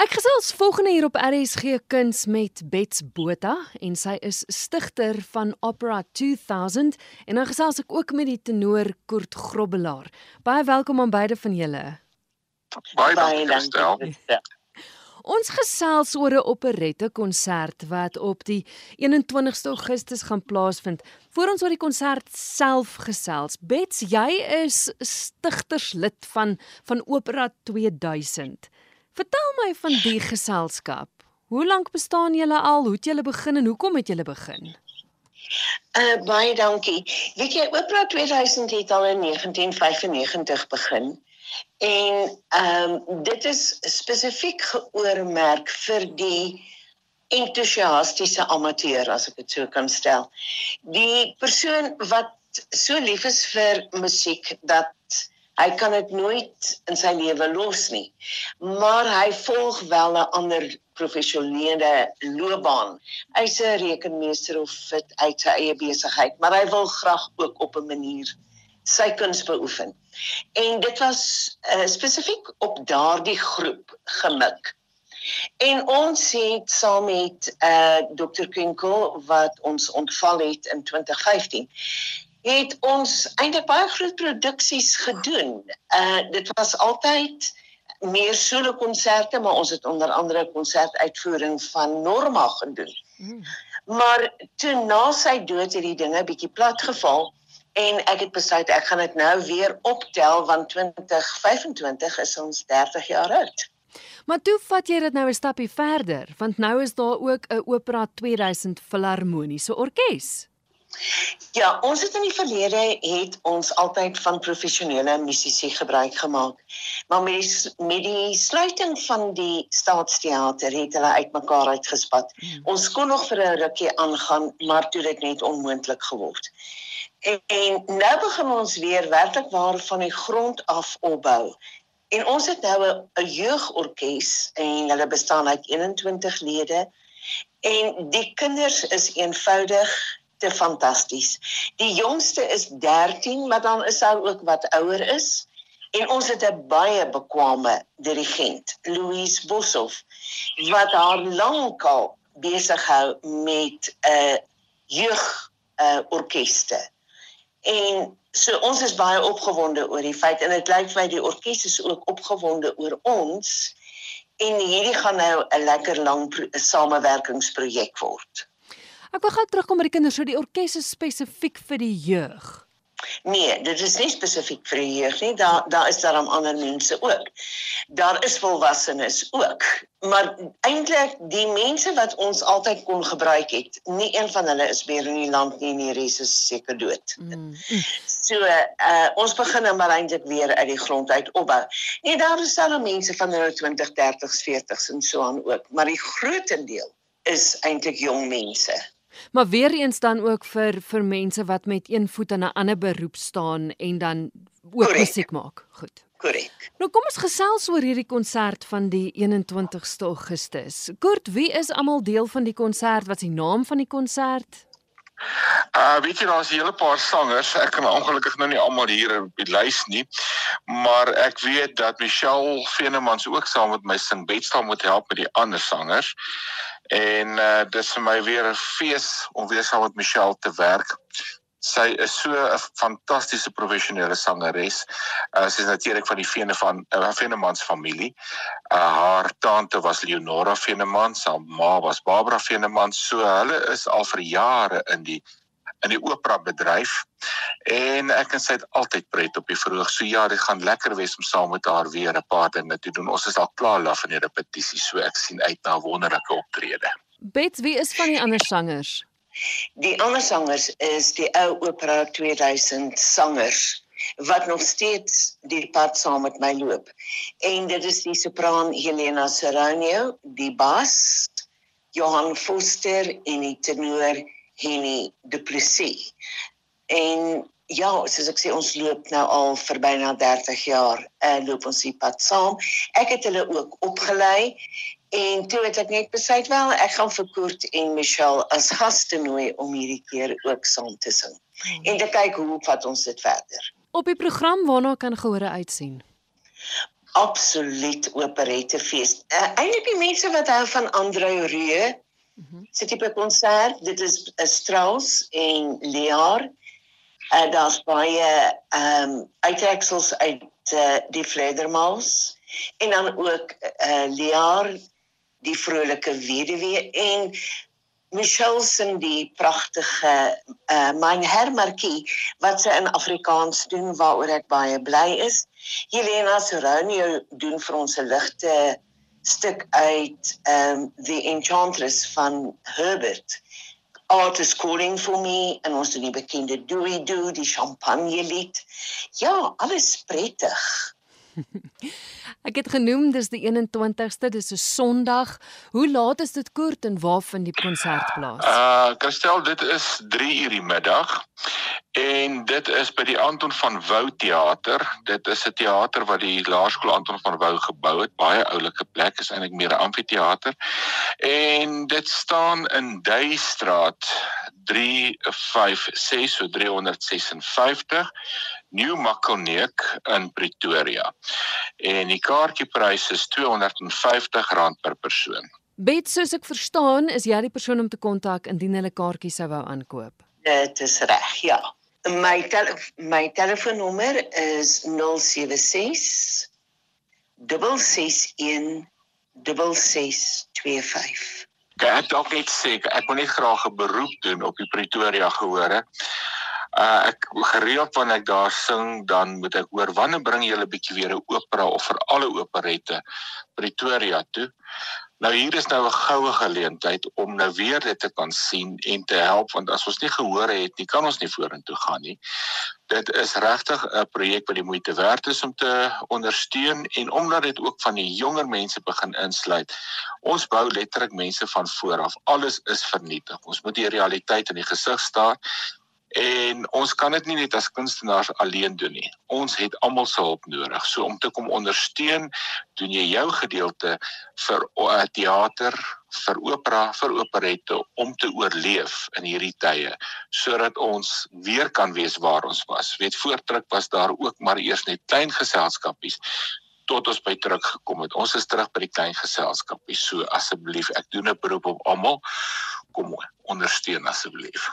Ek gesels volgende hier op RSG Kuns met Bets Botha en sy is stigter van Opera 2000 en dan gesels ek ook met die tenor Kurt Grobbelaar. Baie welkom aan beide van julle. Baie dankie stel. Ons gesels oor 'n operette konsert wat op die 21ste Augustus gaan plaasvind. Voor ons oor die konsert self gesels. Bets, jy is stigterslid van van Opera 2000. Vertel my van die geselskap. Hoe lank bestaan julle al? Hoe het julle begin en hoekom het julle begin? Uh baie dankie. Weet jy, Opera 2000 het al in 1995 begin. En ehm um, dit is spesifiek geoormerk vir die entoesiastiese amateur as ek dit so kan stel. Die persoon wat so lief is vir musiek dat hy kan dit nooit in sy lewe los nie. Maar hy volg wel 'n ander professionele loopbaan. Hy's 'n rekenmeester of fit uit sy eie besigheid, maar hy wil graag ook op 'n manier sy kuns beoefen. En dit was uh, spesifiek op daardie groep gemik. En ons het saam met uh eh, Dr. Kinkel wat ons ontval het in 2015 het ons eintlik baie groot produksies gedoen. Uh dit was altyd meer solo konserte, maar ons het onder andere konsertuitvoering van Norma gedoen. Mm. Maar toe na sy dood het die dinge bietjie plat geval en ek het besluit ek gaan dit nou weer optel want 2025 is ons 30 jaar oud. Maar toe vat jy dit nou 'n stappie verder want nou is daar ook 'n Opera 2000 Filharmoniese Orkees. Ja, ons het in die verlede het ons altyd van professionele musisië gebruik gemaak. Maar met die, met die sluiting van die Staatsteater het hulle uitmekaar uitgespat. Hmm. Ons kon nog vir 'n rukkie aangaan, maar toe dit net onmoontlik geword. En, en nou begin ons weer werklik waar van die grond af opbou. En ons het nou 'n jeugorkes en hulle bestaan uit 21 lede. En die kinders is eenvoudig te fantasties. Die jongste is 13, maar dan is hy ook wat ouer is. En ons het 'n baie bekwame dirigent, Louise Boshoff, wat haar lankal besig hou met 'n uh, jeug uh, orkeste. En so ons is baie opgewonde oor die feit en dit lyk vir my die orkes is ook opgewonde oor ons en hierdie gaan nou 'n lekker lang samewerkingsprojek word. Ek wil gou terugkom by die kinders, so die orkes is spesifiek vir die jeug. Nee, dit is nie spesifiek vir die jeug nie. Daar daar is daar ander mense ook. Daar is volwassenes ook. Maar eintlik die mense wat ons altyd kon gebruik het, nie een van hulle is meer in die land nie, nie res is seker dood. Mm. So uh ons begin nou maar eintlik weer uit die grond uit opbou. Nee, daar is al mense van hulle 20, 30s, 40s en so aan ook, maar die grootendeel is eintlik jong mense. Maar weer eens dan ook vir vir mense wat met een voet in 'n ander beroep staan en dan ook Correct. musiek maak. Goed. Korrek. Nou kom ons gesels oor hierdie konsert van die 21ste Augustus. Kurt, wie is almal deel van die konsert? Wat is die naam van die konsert? Uh weet jy daar's 'n hele paar sangers. Ek kan ongelukkig nou nie almal hier op die lys nie. Maar ek weet dat Michelle Venemans ook saam met my sing. Betstaan moet help met die ander sangers. En uh dis vir my weer 'n fees om weer saam met Michelle te werk. Sy is so 'n fantastiese professionele sangeres. Uh sy is natuurlik van die Vene van uh, Venemans familie. Uh haar tante was Leonora Venemans, haar ma was Barbara Venemans. So hulle is al vir jare in die in die opera bedryf en ek en sy het altyd pret op die verhoog. So ja, dit gaan lekker wees om saam met haar weer 'n paar dinge te doen. Ons is al klaar laf van die repetisie, so ek sien uit na 'n wonderlike optrede. Bets, wie is van die ander sangers? Die ander sangers is die ou opera 2000 sangers wat nog steeds die pad saam met my loop. En dit is die sopran Helena Serranio, die bas Johan Foster en die tenor Henny Du Plessis. En ja, soos ek sê ons loop nou al vir byna 30 jaar, uh, loop ons die pad saam. Ek het hulle ook opgelei en toe het ek net besluit wel ek gaan vir Kurt en Michelle as gaste nooi om hierdie keer ook saam te sing. Hmm. En te kyk hoe vat ons dit verder. Op die program waarna kan gehore uitsien. absoluut operettefees. Uh, Eintlik die mense wat hou van Andreu Rieu Mm -hmm. Sit tipe konsert, dit is Strauss en Lear. Uh, Daar's baie ehm um, uittreksels uit uh, die Fledermaus en dan ook uh, Lear die vrolike weduwee en Michelle sing die pragtige uh, myn hermarkie wat sy in Afrikaans doen waaroor ek baie bly is. Helena Soronio doen vir ons 'n ligte stuk uit um The Enchantress van Herbert. Art is calling for me en ons doen die bekende Dewey Do, die champagne lied. Ja, alles prettig. Ek het genoem dis die 21ste, dis 'n Sondag. Hoe laat is dit kort en waar vind die konsert plaas? Uh, Christel, dit is 3 uur die middag. En dit is by die Anton van Wouw teater. Dit is 'n teater wat die Laerskool Anton van Wouw gebou het. Baie oulike plek, is eintlik meer 'n amfitheater. En dit staan in Duistraat 356 so 356 New Makoneek in Pretoria. En die kaartjieprys is R250 per persoon. Bet soos ek verstaan, is jy die persoon om te kontak indien hulle kaartjies sou wou aankoop. Dit is reg, ja. My tele my telefoonnommer is 076 661 6625. Ek dalk net sê ek wil net graag 'n beroep doen op die Pretoria gehore. Uh ek gereeld wanneer ek daar sing, dan moet ek hoor wanneer bring julle 'n bietjie weer 'n opera of vir alle operette Pretoria toe. Nou hier is nou 'n goue geleentheid om nou weer dit te kan sien en te help want as ons nie gehoor het nie, kan ons nie vorentoe gaan nie. Dit is regtig 'n projek wat die moeite werd is om te ondersteun en omdat dit ook van die jonger mense begin insluit. Ons bou letterlik mense van voor af. Alles is vernietig. Ons moet die realiteit in die gesig staar En ons kan dit nie net as kunstenaars alleen doen nie. Ons het almal se hulp nodig. So om te kom ondersteun, doen jy jou gedeelte vir uh, teater, vir opera, vir operette om te oorleef in hierdie tye sodat ons weer kan wees waar ons was. Weet voortruk was daar ook maar eers net klein geselskapies tot ons by terug gekom het. Ons is terug by die klein geselskapies. So asseblief, ek doen 'n beroep op almal kom ondersteun asseblief.